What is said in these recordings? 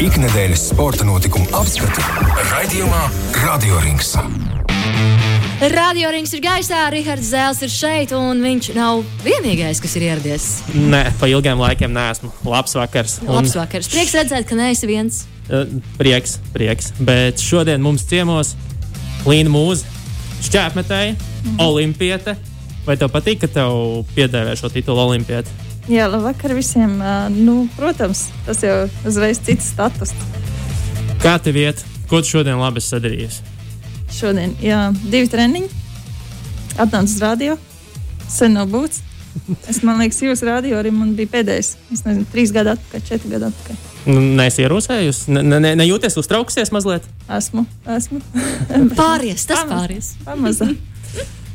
Ikdienas sporta notikumu apskati raidījumā Radio Rings. Radio rings ir gaisā, Rahards Zēls ir šeit, un viņš nav vienīgais, kas ir ieradies. Nē, pa ilgiem laikiem neesmu. Labs vakars. Un, Labs vakars. Prieks redzēt, ka neesi viens. Uh, prieks, prieks. Bet šodien mums ciemos Līna Mūza, šķērsmetēja, mm -hmm. olimpiete. Vai tev patīk, ka tev piedēvē šo titulu olimpiete? Jā, labvakar visiem. Nu, protams, tas jau uzreiz cits status. Kā tev iet? Ko tu šodien labi sadarījies? Šodien, jā, divi treniņi. Atnācis uz radio. Sen nav būts. Es domāju, ka jūsu radio arī man bija pēdējais. Es nezinu, trīs gadi atpakaļ, četri gadi atpakaļ. Nu, Neesi ierosējusi? Ne, ne, nejūties uztraukusies mazliet? Esmu. esmu. pāries, tas pāries. Pamazām.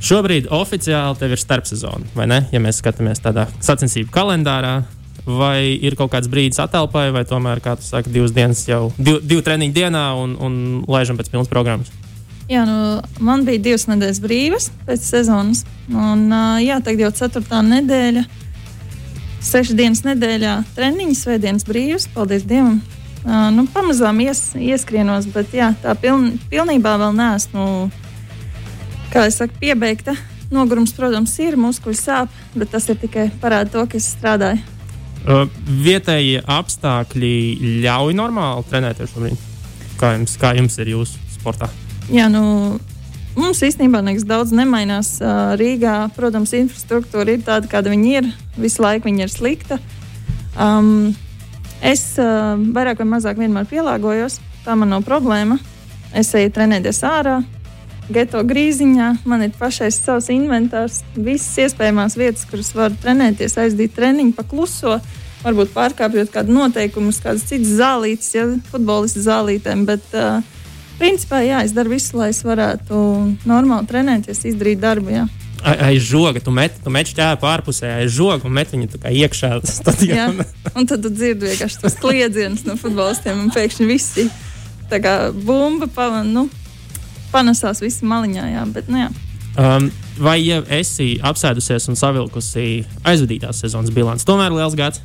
Šobrīd oficiāli tev ir starpsezona, vai ne? Ja mēs skatāmies tādā sacensību kalendārā, vai ir kaut kāds brīdis atelpai, vai tomēr, kā tu saki, divas dienas jau, div, divu treniņu dienā un, un laižam pēc pilnas programmas? Jā, nu, man bija divas nedēļas brīvas pēc sezonas. Un, jā, tagad jau ceturtā nedēļa, sešas dienas nedēļā treniņš, svētdienas brīvas. Paldies Dievam! Nu, pamazām ies, ieskrienos, bet jā, tā piln, pilnībā vēl neesmu kā jau saku, piebeigta. Nogurums, protams, ir muskuļu sāp, bet tas ir tikai parāda to, ka es strādāju. Uh, vietējie apstākļi ļauj normāli trenēties šobrīd. Kā jums, kā jums ir jūsu sportā? Jā, nu, mums īstenībā nekas daudz nemainās. Rīgā, protams, infrastruktūra ir tāda, kāda viņa ir. Visu laiku viņa ir slikta. Um, es uh, vairāk vai mazāk vienmēr pielāgojos. Tā man nav problēma. Es eju trenēties ārā, geto grīziņā. Man ir pašais savs inventārs, visas iespējamās vietas, kuras var trenēties, aizdīt treniņu pa kluso. Varbūt pārkāpjot kādu noteikumu, kādas citas zālītes, ja futbolistu zālītēm. Bet, uh, Principā, jā, es daru visu, lai es varētu normāli trenēties, izdarīt darbu. Jā. Aiz žoga, tu meti, tu meti ķēpu ārpusē, aiz žoga un met viņu iekšā stadionā. un tad tu dzirdi vienkārši tos kliedzienus no futbolistiem, un pēkšņi visi tā kā bumba pa, nu, panesās visi maliņā. Jā, bet, nu, jā. Um, vai jau esi apsēdusies un savilkusi aizvadītās sezonas bilanci? Tomēr liels gads!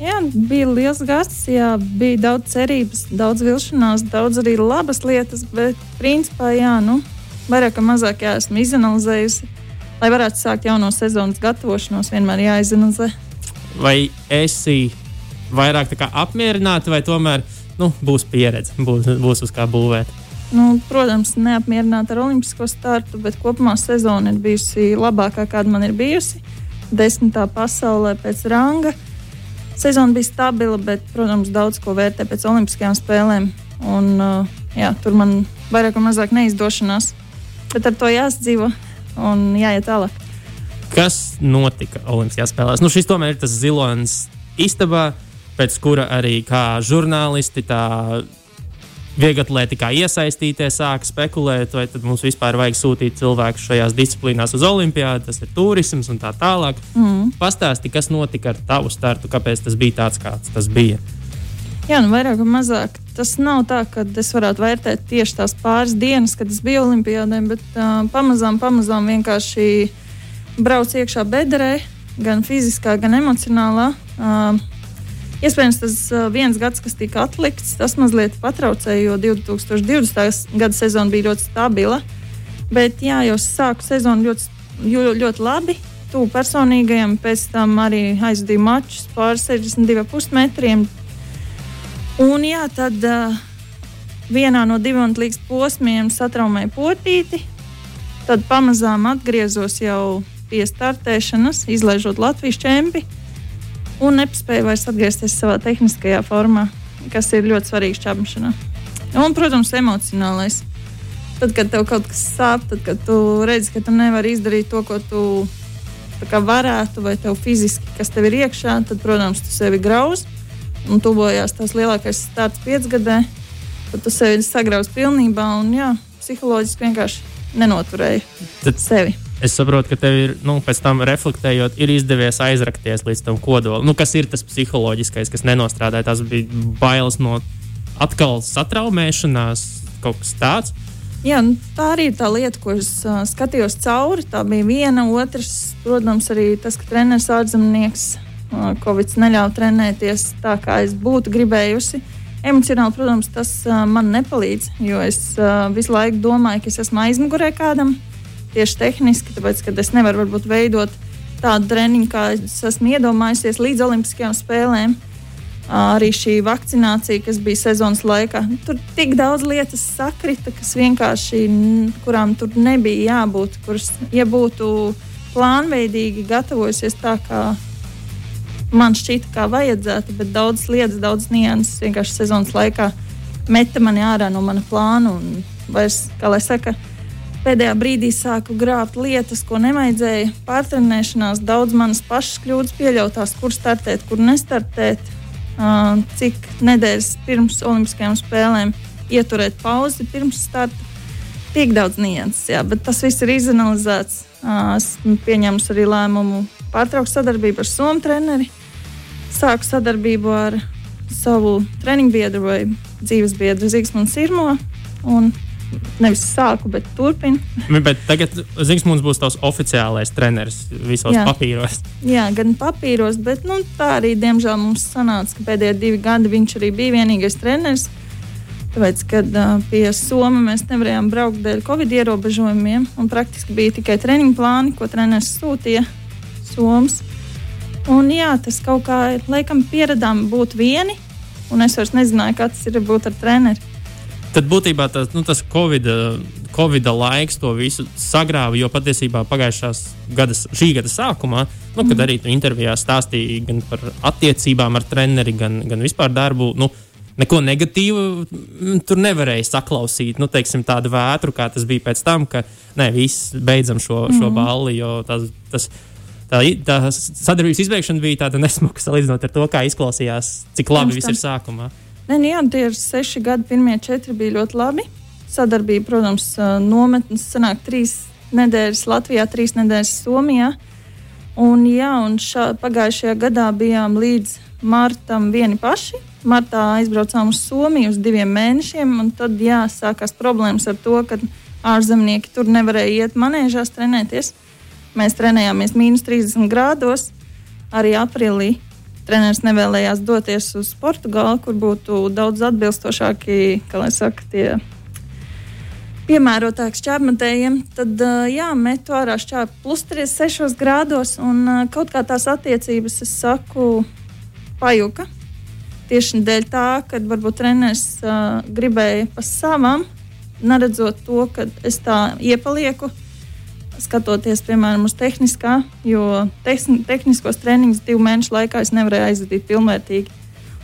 Jā, bija liels gads, jā, bija daudz cerības, daudz vilšanās, daudz arī labas lietas, bet principā jā, nu, vairāk vai mazāk jā, esmu izanalizējusi. Lai varētu sākt jauno sezonas gatavošanos, vienmēr jāizanalizē. Vai esi vairāk apmierināta, vai tomēr nu, būs pieredze, būs, būs uz kā būvēt? Nu, protams, neapmierināta ar olimpisko startu, bet kopumā sezona ir bijusi labākā, kāda man ir bijusi. Desmitā pasaulē pēc ranga. Sezona bija stabila, bet, protams, daudz ko vērtē pēc Olimpiskajām spēlēm. Un, uh, jā, tur man vairāk vai mazāk neizdošanās. Bet ar to jāsadzīvo un jāiet tālāk. Kas notika Olimpiskajās spēlēs? Nu, šis tomēr ir tas zilonis istabā, pēc kura arī kā žurnālisti, tā vieglatlētikā iesaistīties, sāk spekulēt, vai tad mums vispār vajag sūtīt cilvēkus šajās disciplīnās uz olimpiādu, tas ir turisms un tā tālāk. Mm. Pastāsti, kas notika ar tavu startu, kāpēc tas bija tāds, kāds tas bija. Jā, nu vairāk vai mazāk. Tas nav tā, ka es varētu vērtēt tieši tās pāris dienas, kad es biju Olimpijādē, bet uh, pamazām, pamazām vienkārši braucu iekšā bedrē, gan fiziskā, gan emocionālā. Uh, Iespējams, tas viens gads, kas tika atlikts, tas mazliet patraucēja, jo 2020. gada sezona bija ļoti stabila. Bet jā, jau sāku sezonu ļoti, ļoti labi. Tuvu personīgajam, pēc tam arī aizdīju mačus pāri 62,5 metriem. Un jā, tad uh, vienā no diviem līdz posmiem satraumēja potīti. Tad pamazām atgriezos jau pie startēšanas, izlaižot Latvijas čempionu un nespēja vairs atgriezties savā tehniskajā formā, kas ir ļoti svarīgs čapašanā. Un, protams, emocionālais. Tad, kad tev kaut kas sāp, tad, kad tu redzi, ka tu nevari izdarīt to, ko tu varētu, vai tev fiziski, kas tev ir iekšā, tad, protams, tu sevi grauž. Un tuvojās tas lielākais starts piecgadē, tad tu sevi sagrauž pilnībā un jā, psiholoģiski vienkārši nenoturēji tad, sevi. Es saprotu, ka tev ir, nu, pēc tam reflektējot, ir izdevies aizrakties līdz tam kodolam. Nu, kas ir tas psiholoģiskais, kas nenostrādāja? Tas bija bailes no atkal satraumēšanās, kaut kas tāds. Jā, nu, tā arī ir tā lieta, ko es uh, skatījos cauri. Tā bija viena, otrs, protams, arī tas, ka treneris ārzemnieks uh, Covid neļāva trenēties tā, kā es būtu gribējusi. Emocionāli, protams, tas uh, man nepalīdz, jo es uh, visu laiku domāju, ka es esmu aizmugurē kādam. Tieši tehniski, tāpēc, ka es nevaru varbūt veidot tādu treniņu, kā es esmu iedomājusies līdz Olimpiskajām spēlēm. Arī šī vakcinācija, kas bija sezonas laikā, tur tik daudz lietas sakrita, kas vienkārši, kurām tur nebija jābūt. Kuras, ja būtu plānveidīgi gatavojusies tā, kā man šķita, kā vajadzētu, bet daudz lietas, daudz nianses vienkārši sezonas laikā meta mani ārā no mana plāna. Un vairs, kā lai saka, pēdējā brīdī sāku grābt lietas, ko nevajadzēja. Pārtrenēšanās, daudz manas pašas kļūdas pieļautās, kur startēt, kur nestartēt, cik nedēļas pirms Olimpiskajām spēlēm ieturēt pauzi pirms starta. Tik daudz nianses, jā, bet tas viss ir izanalizēts. Esmu pieņēmis arī lēmumu pārtraukt sadarbību ar Somiju treneri sāku sadarbību ar savu treniņu biedru vai dzīves biedru Zigsmundu Sirmo. Nevis sāku, bet turpinu. bet tagad Zigsmunds būs tavs oficiālais treneris visos Jā. papīros. Jā, gan papīros, bet nu, tā arī diemžēl mums sanāca, ka pēdējie divi gadi viņš arī bija vienīgais treneris. Tāpēc, kad uh, pie Somijas mēs nevarējām braukt dēļ Covid ierobežojumiem, un praktiski bija tikai treniņu plāni, ko treneris sūtīja Somijas. Un, jā, tas kaut kā laikam pieradām būt vieni, un es vairs nezināju, kā tas ir būt ar treneri. Tad būtībā tas, nu, tas Covid, Covid laiks to visu sagrāva, jo patiesībā pagājušās gada, šī gada sākumā, nu, kad mm. arī intervijā stāstīji gan par attiecībām ar treneri, gan, gan vispār darbu. Nu, Neko negatīvu mm, tur nevarēja saklausīt. Nu, teiksim, tādu vētru, kā tas bija pēc tam, ka nē, viss beidzam šo, šo mm. balli. Tas, tas, tā, tā sadarbības izbeigšana bija tāda nesmuka salīdzinot ar to, kā izklausījās, cik labi viss ir sākumā. Nē, nu jā, tie ir seši gadi, pirmie četri bija ļoti labi. Sadarbība, protams, nometnes sanāk trīs nedēļas Latvijā, trīs nedēļas Somijā. Un, jā, un šā, pagājušajā gadā bijām līdz martam vieni paši. Martā aizbraucām uz Somiju uz diviem mēnešiem, un tad jā, sākās problēmas ar to, ka ārzemnieki tur nevarēja iet manēžās trenēties. Mēs trenējāmies mīnus 30 grādos. Arī aprīlī treneris nevēlējās doties uz Portugāli, kur būtu daudz atbilstošāki, kā lai saka, tie piemērotāki šķērsmetējiem. Tad, jā, metu ārā šķērsli plus 36 grādos, un kaut kā tās attiecības, es saku, pajuka. Tieši dēļ tā, ka varbūt treneris uh, gribēja pa savam, neredzot to, ka es tā iepalieku skatoties, piemēram, uz tehniskā, jo tehniskos treniņus divu mēnešu laikā es nevarēju aizvadīt pilnvērtīgi.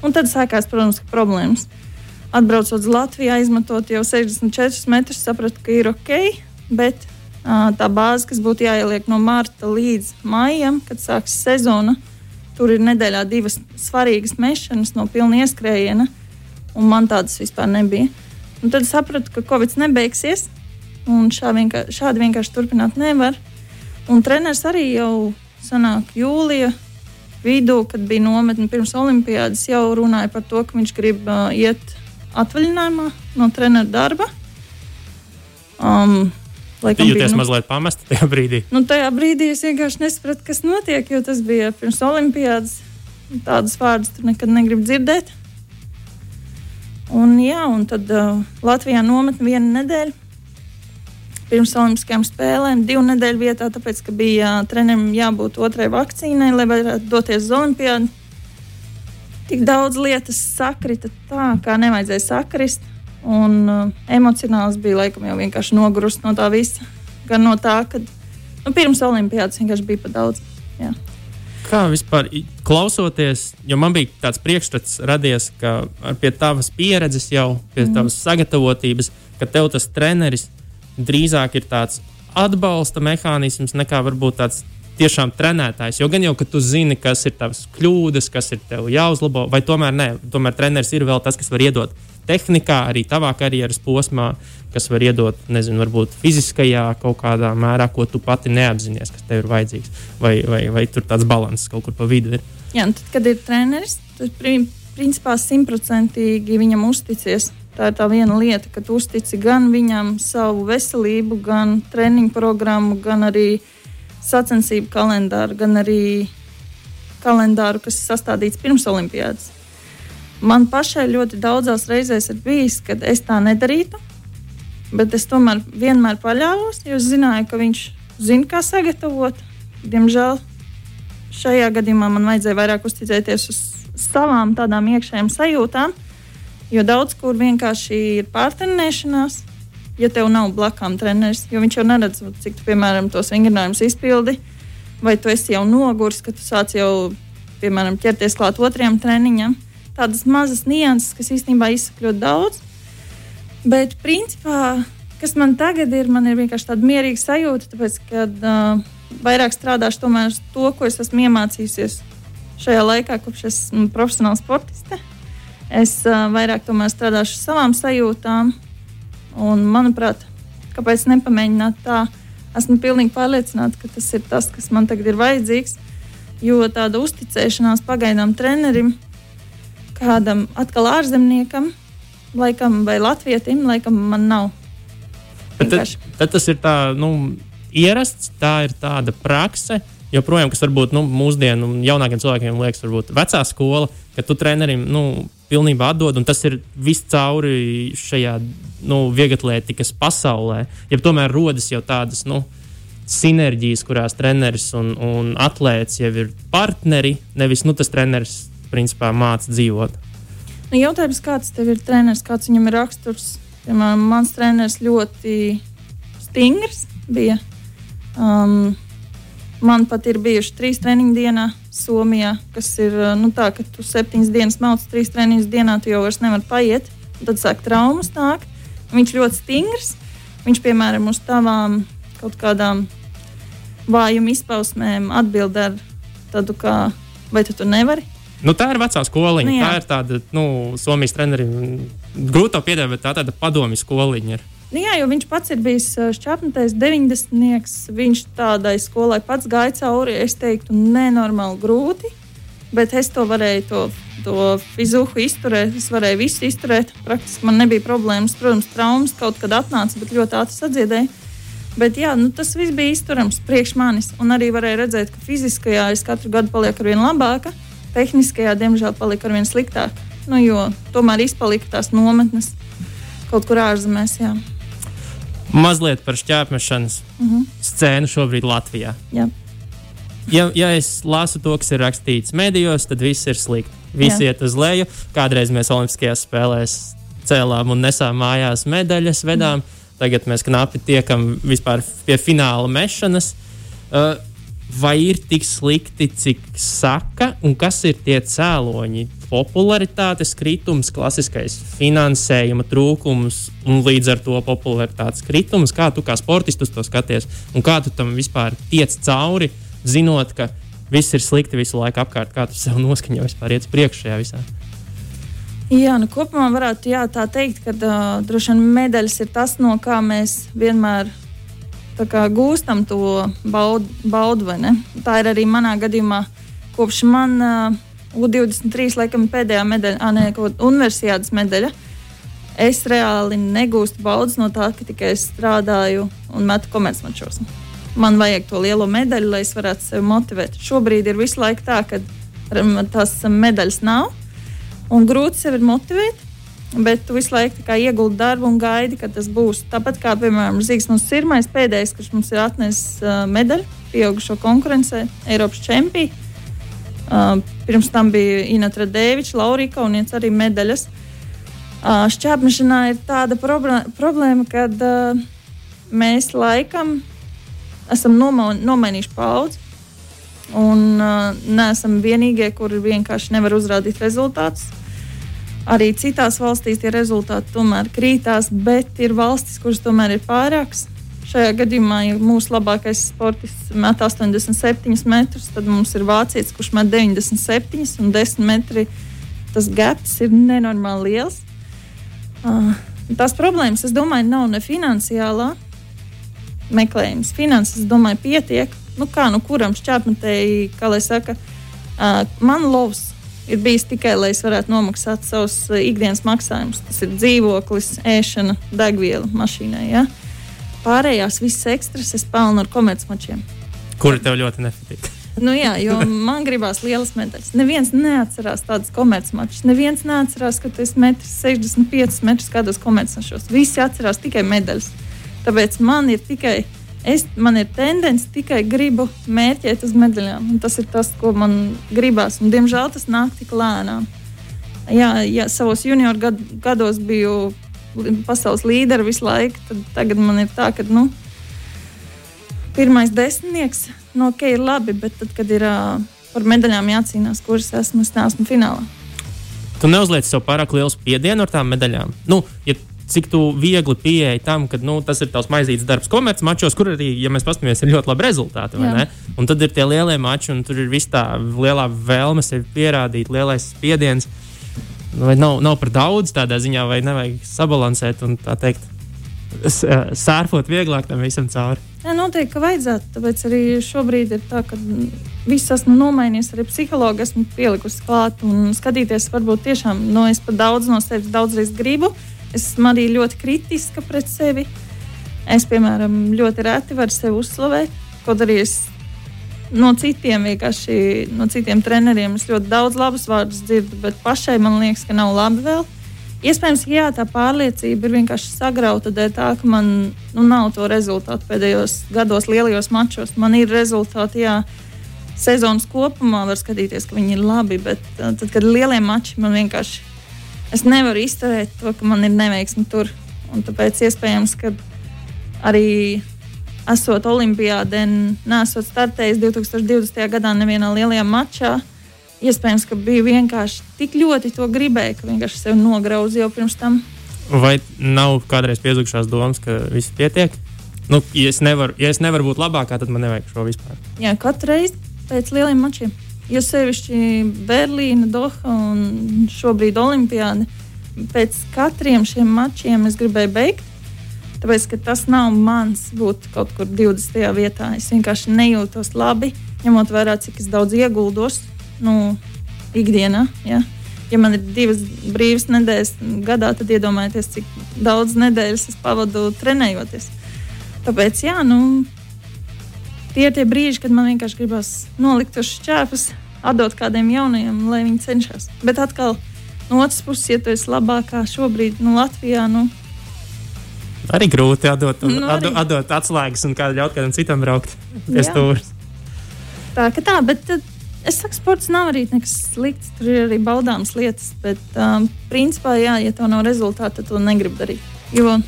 Un tad sākās, protams, problēmas. Atbraucot uz Latviju, aizmetot jau 64 metrus, sapratu, ka ir ok, bet uh, tā bāze, kas būtu jāieliek no marta līdz maijam, kad sāksies sezona, tur ir nedēļā divas svarīgas mešanas no pilna ieskrējiena, un man tādas vispār nebija. Un tad sapratu, ka Covid nebeigsies, Un šā vienkār, šādi vienkārši turpināt nevar. Un treneris arī jau sanāk jūlija vidū, kad bija nometne pirms olimpiādas, jau runāja par to, ka viņš grib uh, iet atvaļinājumā no treneru darba. Um, Laikam Jūties nu, mazliet pamest tajā brīdī. Nu, tajā brīdī es vienkārši nesapratu, kas notiek, jo tas bija pirms olimpiādas. Tādas vārdas tur nekad negribu dzirdēt. Un, jā, un tad uh, Latvijā nometne vienu nedēļu pirms Olimpiskajām spēlēm, divu nedēļu vietā, tāpēc, ka bija trenerim jābūt otrai vakcīnai, lai varētu doties uz Olimpiādu. Tik daudz lietas sakrita tā, kā nevajadzēja sakrist. Un uh, emocionāls bija laikam jau vienkārši nogurus no tā visa. Gan no tā, ka nu, pirms Olimpijas vienkārši bija pa daudz. Jā. Kā vispār klausoties, jo man bija tāds priekšstats radies, ka pie tavas pieredzes jau, pie mm. tavas sagatavotības, ka tev tas treneris drīzāk ir tāds atbalsta mehānisms nekā varbūt tāds tiešām trenētājs. Jo gan jau, ka tu zini, kas ir tavs kļūdas, kas ir tev jāuzlabo, vai tomēr nē, tomēr treneris ir vēl tas, kas var iedot tehnikā, arī tavā karjeras posmā, kas var iedot, nezinu, varbūt fiziskajā kaut kādā mērā, ko tu pati neapzinājies, kas tev ir vajadzīgs. Vai, vai, vai tur tāds līdzsvars kaut kur pa vidu ir? Jā, tad, kad ir treneris, tad principā simtprocentīgi viņam uzticies. Tā ir tā viena lieta, ka tu uztici gan viņam savu veselību, gan treniņu programmu, gan arī sacensību kalendāru, gan arī kalendāru, kas ir sastādīts pirms olimpiādas. Man pašai ļoti daudzās reizēs ir bijis, kad es tā nedarītu, bet es tomēr vienmēr paļāvos, jo zināju, ka viņš zina, kā sagatavot. Diemžēl šajā gadījumā man vajadzēja vairāk uzticēties uz savām tādām iekšējām sajūtām, jo daudz kur vienkārši ir pārtrenēšanās. Ja tev nav blakām treneris, jo viņš jau neredz, cik tu, piemēram, tos vingrinājumus izpildi, vai tu esi jau noguris, ka tu sāc jau, piemēram, ķerties klāt otrajam treniņam. Tādas mazas nianses, kas īstenībā izsaka ļoti daudz. Bet, principā, kas man tagad ir, man ir vienkārši tāda mierīga sajūta, tāpēc, ka uh, vairāk strādāšu tomēr to, ko es esmu iemācījusies šajā laikā, kopš esmu profesionāls sportiste. Es uh, vairāk strādāšu ar savām sajūtām, un, manuprāt, kāpēc nepamēģināt tā? Esmu pilnīgi pārliecināta, ka tas ir tas, kas man tagad ir vajadzīgs. Jo tāda uzticēšanās pagaidām trenerim, kādam atkal ārzemniekam, laikam, vai latvietim, laikam man nav. Tad, tad tas ir tā, nu, ierasts, tā ir tāda praksa, joprojām, kas varbūt nu, mūsdienu jaunākiem cilvēkiem liekas, varbūt vecā skola, ka tu trenerim nu, pilnībā atdod, un tas ir viscauri šajā nu, vieglatlētikas pasaulē. Ja tomēr rodas jau tādas nu, sinerģijas, kurās treneris un, un atlēts jau ir partneri, nevis nu, tas treneris principā māca dzīvot. Nu, jautājums, kāds tev ir treneris, kāds viņam ir raksturs? Piemēram, mans treneris ļoti stingrs bija. Um, Man pat ir bijuši trīs treniņu dienā Somijā, kas ir nu, tā, ka tu septiņas dienas mauc, trīs treniņus dienā, tu jau vairs nevari paiet. Tad sāk traumas nākt. Viņš ļoti stingrs. Viņš, piemēram, uz tavām kaut kādām vājuma izpausmēm atbild ar tādu kā, vai tu to nevari? Nu, tā ir vecā skoliņa. Nu, jā. tā ir tāda, nu, Somijas trenerim grūti to piedāvāt, bet tā tāda padomju skoliņa. Ir. Nu, jā, jo viņš pats ir bijis šķapnēs, 90. Viņš tādai skolai pats gāja cauri. Es teiktu, nenormāli grūti, bet es to varēju, to, to fizuhu izturēt. Es varēju visu izturēt. Praktiski man nebija problēmas. Protams, traumas kaut kad atnāca, bet ļoti ātri sadziedēju. Bet jā, nu, tas viss bija izturams priekš manis. Un arī varēja redzēt, ka fiziskajā es katru gadu palieku ar vien labāka, tehniskajā, diemžēl, palika ar vien sliktāk. Nu, jo tomēr izpalika tās nometnes kaut kur ārzemēs. Jā mazliet par šķērsmešanas mm -hmm. scēnu šobrīd Latvijā. Jā. Ja, ja es lasu to, kas ir rakstīts medijos, tad viss ir slikti. Visi Jā. iet uz leju. Kādreiz mēs Olimpiskajās spēlēs cēlām un nesām mājās medaļas, vedām. Mm. Tagad mēs knapi tiekam vispār pie fināla mešanas. Uh, vai ir tik slikti, cik saka, un kas ir tie cēloņi? Popularitātes kritums, klasiskais finansējuma trūkums un līdz ar to popularitātes kritums. Kā tu kā sportistus to skaties un kā tu tam vispār tiec cauri, zinot, ka viss ir slikti visu laiku apkārt, kā tu sev noskaņo vispār iet priekšā šajā visā? Jā, nu kopumā varētu jā, tā teikt, ka uh, droši vien medaļas ir tas, no kā mēs vienmēr kā, gūstam to baudu, baudu tā ir arī manā gadījumā. Kopš man uh, U23 laikam pēdējā medaļa, ah, nē, universitātes medaļa. Es reāli negūstu baudas no tā, ka tikai es strādāju un metu komercmačos. Man vajag to lielo medaļu, lai es varētu sevi motivēt. Šobrīd ir visu laiku tā, ka tās medaļas nav un grūti sevi motivēt bet tu visu laiku ieguldi darbu un gaidi, kad tas būs. Tāpat kā, piemēram, Zīgs mums ir pirmais, pēdējais, kurš mums ir atnesis uh, medaļu pieaugušo konkurencē, Eiropas čempionu. Uh, pirms tam bija Inatra Dēviča, Laurija Kauniec arī medaļas. Uh, šķērsmešanā ir tāda problēma, ka uh, mēs laikam esam noma nomainījuši paudzi. Un uh, neesam vienīgie, kuri vienkārši nevar uzrādīt rezultātus. Arī citās valstīs tie rezultāti tomēr krītās, bet ir valstis, kuras tomēr ir pārākas. Šajā gadījumā, ja mūsu labākais sportists met 87 metrus, tad mums ir vācietis, kurš met 97 un 10 metri. Tas gaps ir nenormāli liels. Uh, tās problēmas, es domāju, nav ne finansiālā meklējums. Finanses, es domāju, pietiek. Nu, kā nu kuram šķērsmetēji, kā lai saka, uh, man lovs ir bijis tikai, lai es varētu nomaksāt savus eh, ikdienas maksājumus. Tas ir dzīvoklis, ēšana, degviela mašīnai. Ja? Pārējās visas ekstras es pelnu ar komercmačiem. Kuri tev ļoti nepatīk? Nu, jā, jo man gribās lielas medaļas. Neviens neatcerās tādas komercmačus. Neviens neatcerās, ka tas ir 65 metrus kādos komercmačos. Visi atcerās tikai medaļas. Tāpēc man ir tikai. Es, man ir tendence tikai gribu mērķēt uz medaļām. Tas ir tas, ko man gribās. Un, diemžēl tas nāk tik lēnām. Jā, jā savos junioru gad, gados biju pasaules līderi visu laiku. Tad, tagad man ir tā, ka nu, pirmais desmitnieks nu, ok, ir labi, bet tad, kad ir uh, par medaļām jācīnās, kuras esmu, es neesmu finālā. Tu neuzliec sev pārāk lielu spiedienu ar tām medaļām. Nu, ja cik tu viegli pieeji tam, ka nu, tas ir tavs maizītes darbs komercmačos, kur arī, ja mēs paskatāmies, ir ļoti labi rezultāti. Un tad ir tie lielie mači, un tur ir viss tā lielā vēlme sevi pierādīt, lielais spiediens. Vai nav, nav par daudz tādā ziņā, vai nevajag sabalansēt un tā teikt, sērfot vieglāk tam visam cauri. Jā, noteikti, ka vajadzētu. Tāpēc arī šobrīd ir tā, ka viss esmu nomainījis, arī psihologu esmu pielikusi klāt un skatīties, varbūt tiešām no nu, es pat daudz no sevis daudzreiz gribu. Esmu arī ļoti kritiska pret sevi. Es, piemēram, ļoti reti varu sevi uzslavēt, kaut arī es no citiem, vienkārši no citiem treneriem es ļoti daudz labus vārdus dzirdu, bet pašai man liekas, ka nav labi vēl. Iespējams, jā, tā pārliecība ir vienkārši sagrauta dēļ tā, ka man nu, nav to rezultātu pēdējos gados, lielajos mačos. Man ir rezultāti, jā, sezonas kopumā var skatīties, ka viņi ir labi, bet uh, tad, kad ir lielie mači, man vienkārši es nevaru izturēt to, ka man ir neveiksmi tur. Un tāpēc iespējams, ka arī esot Olimpijādē, nesot startējis 2020. gadā nevienā lielajā mačā iespējams, ka bija vienkārši tik ļoti to gribēju, ka vienkārši sevi nograuzu jau pirms tam. Vai nav kādreiz piezugušās domas, ka viss pietiek? Nu, ja, es nevaru, ja es nevaru būt labākā, tad man nevajag šo vispār. Jā, katru reizi pēc lieliem mačiem. Jo sevišķi Berlīna, Doha un šobrīd Olimpijāda. Pēc katriem šiem mačiem es gribēju beigt. Tāpēc tas nav mans būt kaut kur 20. vietā. Es vienkārši nejūtos labi, ņemot vērā, cik daudz ieguldos nu, ikdienā. Ja? ja man ir divas brīvas nedēļas gadā, tad iedomājieties, cik daudz nedēļas es pavadu trenējoties. Tāpēc, jā, nu, tie ir tie brīži, kad man vienkārši gribas nolikt uz šķēpes, atdot kādiem jaunajiem, lai viņi cenšas. Bet atkal, no otras puses, ja tu esi labākā šobrīd nu, Latvijā, nu, Arī grūti atdot, nu, arī. atdot, atslēgas un kādu ļaut kādam citam braukt pie stūres. Tā kā tā, bet tad Es saku, sports nav arī nekas slikts. Tur ir arī baudāmas lietas. Bet, um, principā, jā, ja tev nav rezultātu, tad to negribu darīt. Jo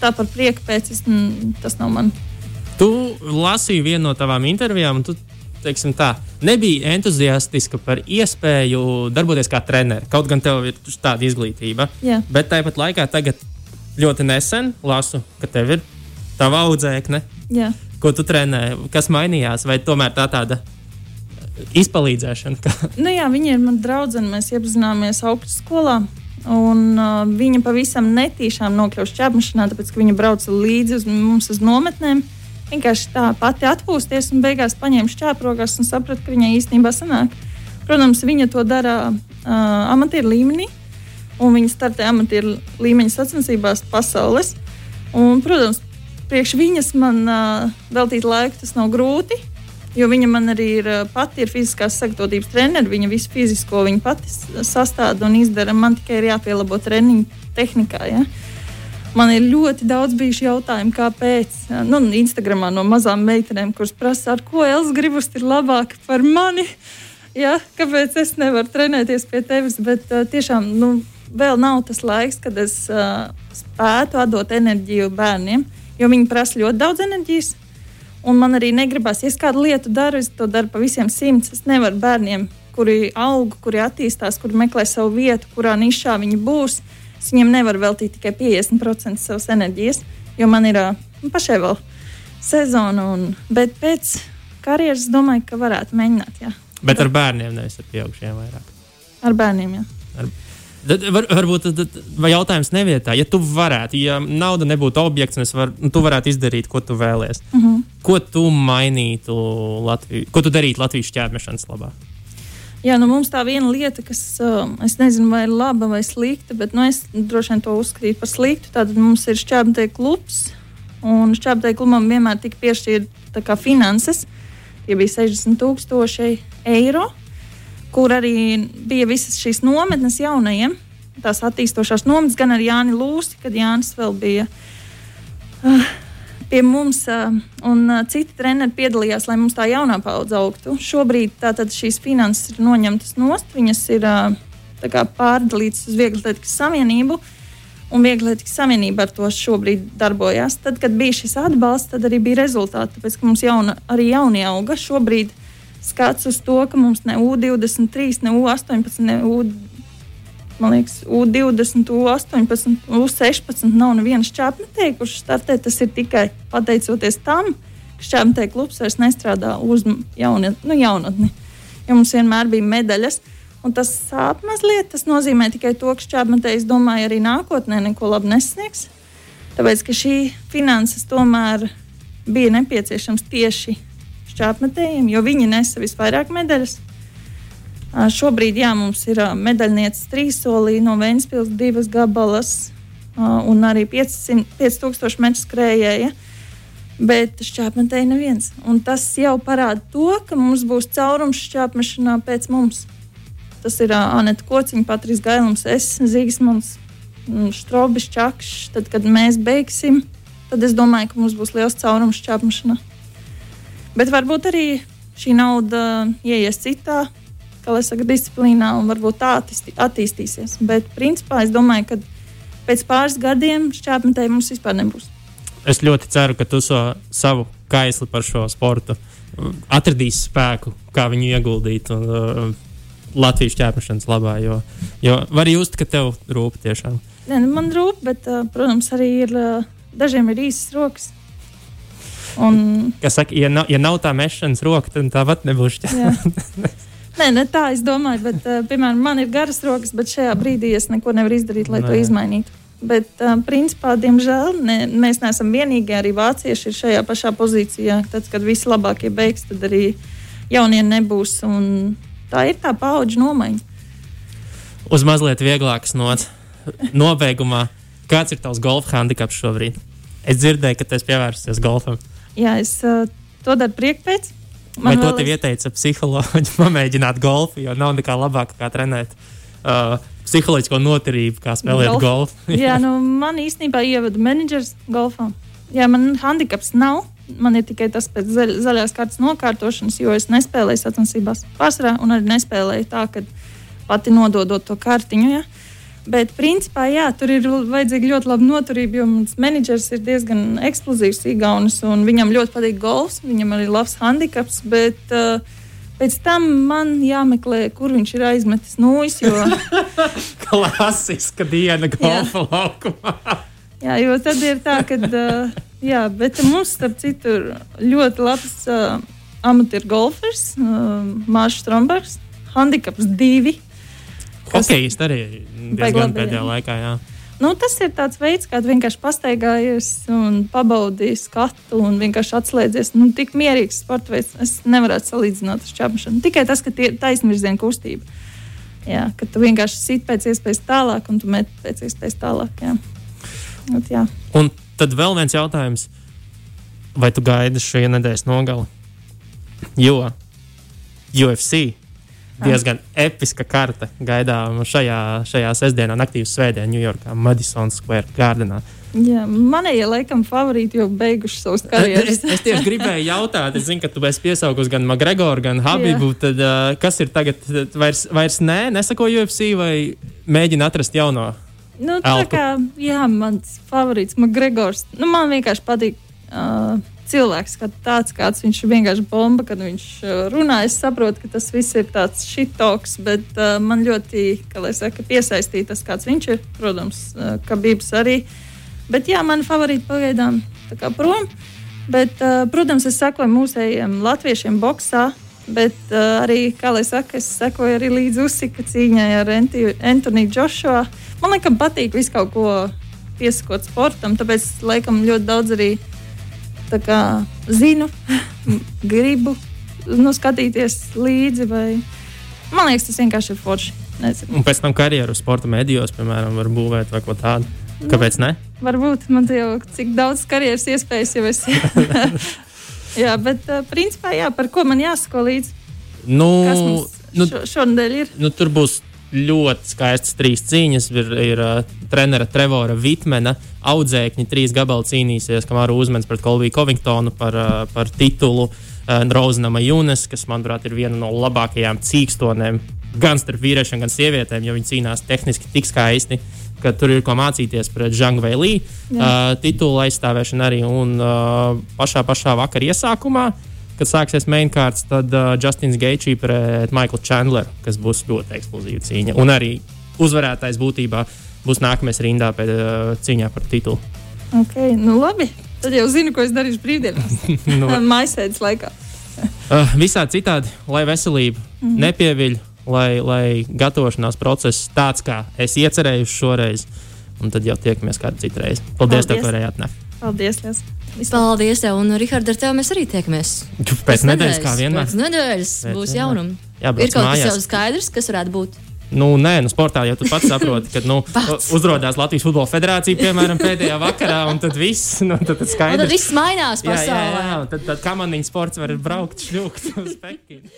tā par prieku pēc es, m, tas nav man. Tu lasīji vienu no tavām intervijām, un tu teiksim, tā, nebija entuziastiska par iespēju darboties kā treneris. Kaut gan tev ir tāda izglītība. Jā. Bet tāpat laikā, tagad ļoti nesen lasu, ka tev ir tava audzēkne. Jā. Ko tu trenē? Kas mainījās? Vai tomēr tā tāda izpalīdzēšana. nu, jā, viņa ir mana draudzene. Mēs iepazināmies augstskolā. Un, uh, viņa pavisam netīšām nokļuva šķērsmešanā, tāpēc ka viņa brauca līdzi uz mums uz nometnēm. Vienkārši tā pati atpūsties un beigās paņēma šķērsrokās un saprata, ka viņai īstenībā sanāk. Protams, viņa to dara uh, amatieru līmenī, un viņa startē amatieru līmeņa sacensībās pasaules. Un, protams, priekš viņas man uh, veltīt laiku tas nav grūti. Jo viņa man arī ir pati ir fiziskās sagatavotības treneris. Viņa visu fizisko viņa pati sastāda un izdara. Man tikai ir jāpielabo treniņu tehnikā. Ja? Man ir ļoti daudz bijuši jautājumi, kāpēc. Nu, Instagramā no mazām meitenēm, kuras prasa, ar ko Elsa gribus ir labāka par mani. Ja? Kāpēc es nevaru trenēties pie tevis? Bet tiešām nu, vēl nav tas laiks, kad es uh, spētu atdot enerģiju bērniem, jo viņi prasa ļoti daudz enerģijas. Un man arī negribas, ja es kādu lietu daru, es to daru pa visiem simts. Es nevaru bērniem, kuri aug, kuri attīstās, kuri meklē savu vietu, kurā nišā viņi būs. Es viņiem nevaru veltīt tikai 50% savas enerģijas, jo man ir nu, pašai vēl sezona. Un, bet pēc karjeras domāju, ka varētu mēģināt. Jā. Bet ar bērniem nevis ar pieaugušiem vairāk. Ar bērniem, jā. Ar... Tad, var, varbūt tad, vai jautājums nevietā, ja tu varētu, ja nauda nebūtu objekts, un var, nu, tu varētu izdarīt, ko tu vēlēsies. Mhm. -huh. Ko tu mainītu Latviju, ko tu darītu Latvijas ķērmešanas labā? Jā, nu mums tā viena lieta, kas uh, es nezinu, vai ir laba vai slikta, bet nu, es droši vien to uzskatītu par sliktu. Tad mums ir šķērsmeļa klubs, un šķērsmeļa klubam vienmēr tika piešķirta finanses. Tie bija 60 tūkstoši eiro, kur arī bija visas šīs nometnes jaunajiem. Tās attīstošās nometnes, gan ar Jāni Lūsi, kad Jānis vēl bija uh, pie mums, uh, un uh, citi treneri piedalījās, lai mums tā jaunā paudze augtu. Šobrīd tātad šīs finanses ir noņemtas nost, viņas ir uh, pārdalītas uz Vieglatlētikas savienību. Un Vieglatlētikas savienība ar to šobrīd darbojas. Tad, kad bija šis atbalsts, tad arī bija rezultāti. Tāpēc, ka mums jauna, arī jaunie auga šobrīd skats uz to, ka mums ne U23, ne U18, ne U23 man liekas, U20, U18, U16 nav nevienas čāpmetēji, kurš startē. Tas ir tikai pateicoties tam, ka čāpmetēji klubs vairs nestrādā uz jauni, nu, jaunatni. Jo mums vienmēr bija medaļas. Un tas sāp mazliet. Tas nozīmē tikai to, ka čāpmetējs domāja arī nākotnē neko labu nesniegs. Tāpēc, ka šī finanses tomēr bija nepieciešams tieši šķērsmetējiem, jo viņi nesa visvairāk medaļas. Šobrīd jā, mums ir medaļnieces trīsolī no Vēncpils divas gabalas un arī 500, 5000 metru skrējēja. Bet šķērsmetēji neviens. Un tas jau parāda to, ka mums būs caurums šķērsmešanā pēc mums. Tas ir Anita Kociņa, Patris Gailums, es, Zīgsmans, Strobis Čakšs. Tad, kad mēs beigsim, tad es domāju, ka mums būs liels caurums šķērsmešanā. Bet varbūt arī šī nauda ieies citā saka, disciplīnā un varbūt tā attīstīsies. Bet, principā, es domāju, ka pēc pāris gadiem šķērsmetēji mums vispār nebūs. Es ļoti ceru, ka tu so savu kaisli par šo sportu atradīsi spēku, kā viņu ieguldīt un, uh, Latvijas ķēpašanas labā. Jo, jo var just, ka tev rūp tiešām. Nē, nu man rūp, bet, uh, protams, arī ir, uh, dažiem ir īsas rokas. Un... Kas saka, ja nav, ja nav tā mešanas roka, tad tāpat nebūs ķēpašanas. Nē, ne tā es domāju, bet, uh, piemēram, man ir garas rokas, bet šajā brīdī es neko nevaru izdarīt, lai Nē. to izmainītu. Bet, uh, principā, diemžēl, ne, mēs neesam vienīgie. Arī vācieši ir šajā pašā pozīcijā. Tad, kad visi labākie beigs, tad arī jaunie nebūs. Tā ir tā paudžu nomaiņa. Uz mazliet vieglākas nots. Nobeigumā, kāds ir tavs golfa handicaps šobrīd? Es dzirdēju, ka tu esi pievērsies golfam. Jā, es uh, to daru priekšpēc. Man Vai to tev ieteica psiholoģi pamēģināt golfu, jo nav nekā labāka kā trenēt uh, psiholoģisko noturību, kā spēlēt Golf. golfu? jā, nu, man īstenībā ievada menedžers golfā. Jā, man handikaps nav. Man ir tikai tas pēc zaļ, zaļās kartes nokārtošanas, jo es nespēlēju sacensībās pārsvarā un arī nespēlēju tā, ka pati nododot to kartiņu. Ja? Bet, principā, jā, tur ir vajadzīga ļoti laba noturība, jo mans menedžers ir diezgan eksplozīvs, īgaunis, un viņam ļoti patīk golfs. Viņam arī ir labs handikaps, bet uh, pēc tam man jāmeklē, kur viņš ir aizmetis nūjas. Jo... Klasiska diena golfa jā. laukumā. jā, jo tad ir tā, ka uh, jā, mums, starp citu, ir ļoti labs uh, amatieru golfers, uh, Mārcis Strombergs, handikaps divi. Hokejists arī diezgan pēdējā laikā. Jā. Nu, tas ir tāds veids, kā vienkārši pastaigājies un pabaudījis skatu un vienkārši atslēdzies. Nu, tik mierīgs sports veids. Es nevaru salīdzināt ar čāpšanu. Tikai tas, ka tie ir taisnvirziena kustība. Jā, ka tu vienkārši sit pēc iespējas tālāk un tu met pēc iespējas tālāk. Jā. At, jā. Un tad vēl viens jautājums. Vai tu gaidi šajā nedēļas nogali? Jo UFC diezgan episka karte gaidām šajā, šajā sestdienā, naktī uz svētdienu, Ņujorkā, Madison Square Gardenā. Jā, manējie laikam favorīti jau beiguši savus karjeras. es, es tieši gribēju jautāt, es zinu, ka tu esi piesaugus gan Magregoru, gan Habibu. Tad, uh, kas ir tagad? Vairs, vairs nē, nesako UFC vai mēģina atrast jauno? Nu, tā elpu? kā, jā, mans favorīts Magregors. Nu, man vienkārši patīk. Uh, cilvēks, kā tāds, kāds viņš ir vienkārši bomba, kad viņš uh, runā. Es saprotu, ka tas viss ir tāds šitoks, bet uh, man ļoti, saka, piesaistīja tas, kāds viņš ir. Protams, uh, ka Bībs arī. Bet jā, mani favorīti pagaidām kā prom. Bet, uh, protams, es sekoju mūsējiem latviešiem boxā. Bet uh, arī, kā lai saka, es sekoju arī līdz uzsika cīņai ar Antoni Džošo. Man liekas, patīk visu kaut ko piesakot sportam, tāpēc laikam ļoti daudz arī uh, kā, zinu, gribu nu, skatīties līdzi. Vai... Man liekas, tas vienkārši ir forši. Nezinu. Un pēc tam karjeru sporta medijos, piemēram, var būvēt vai ko tādu. Kāpēc ne? Varbūt man te jau cik daudz karjeras iespējas jau es. Jā, bet uh, principā, jā, par ko man jāsako līdzi? Nu, nu, šo, šonadēļ ir? nu, tur būs ļoti skaistas trīs cīņas. Ir, ir uh, trenera Trevora Vitmena audzēkņi, trīs gabali cīnīsies, kamēr uzmens pret Kolviju Covingtonu par, uh, par titulu. Uh, Rozinama Junes, kas, manuprāt, ir viena no labākajām cīkstonēm gan starp vīriešiem, gan sievietēm, jo viņi cīnās tehniski tik skaisti. ka Tur ir ko mācīties pret Žangu Vēlī, uh, titulu aizstāvēšanu arī. Un uh, pašā, pašā vakara iesākumā, kad sāksies mainkārts, tad uh, Justins Geičī pret Michaelu Chandleru, kas būs ļoti eksplozīva cīņa. Un arī uzvarētājs būtībā būs nākamais rindā pēc uh, cīņā par titulu. Okay, nu labi. Tad jau zinu, ko es darīšu brīvdienās. Nu, Maisēdes laikā. Uh, visā citādi, lai veselība mm -hmm. nepieviļ, lai, lai gatavošanās process tāds, kā es iecerēju šoreiz, un tad jau tiekamies kādu citu reizi. Paldies, Paldies. ka varēji atnākt. Paldies! Liels. Paldies, tev, un Rihards, ar tevi mēs arī tiekamies. Pēc nedēļas, kā vienmēr. Pēc nedēļas Pēc būs jaunumi. Jābrauc Ir kaut kas mājās. jau skaidrs, kas varētu būt. Nu, nē, nu, sportā jau tu pats saproti, ka nu, Pats. uzrādījās Latvijas Futbola Federācija, piemēram, pēdējā vakarā, un tad viss nu, tad, tad Un skaidrs. tad viss mainās jā, jā, pasaulē. jā, un tad, tad kamaniņu sports var braukt šļūkt uz Pekinu.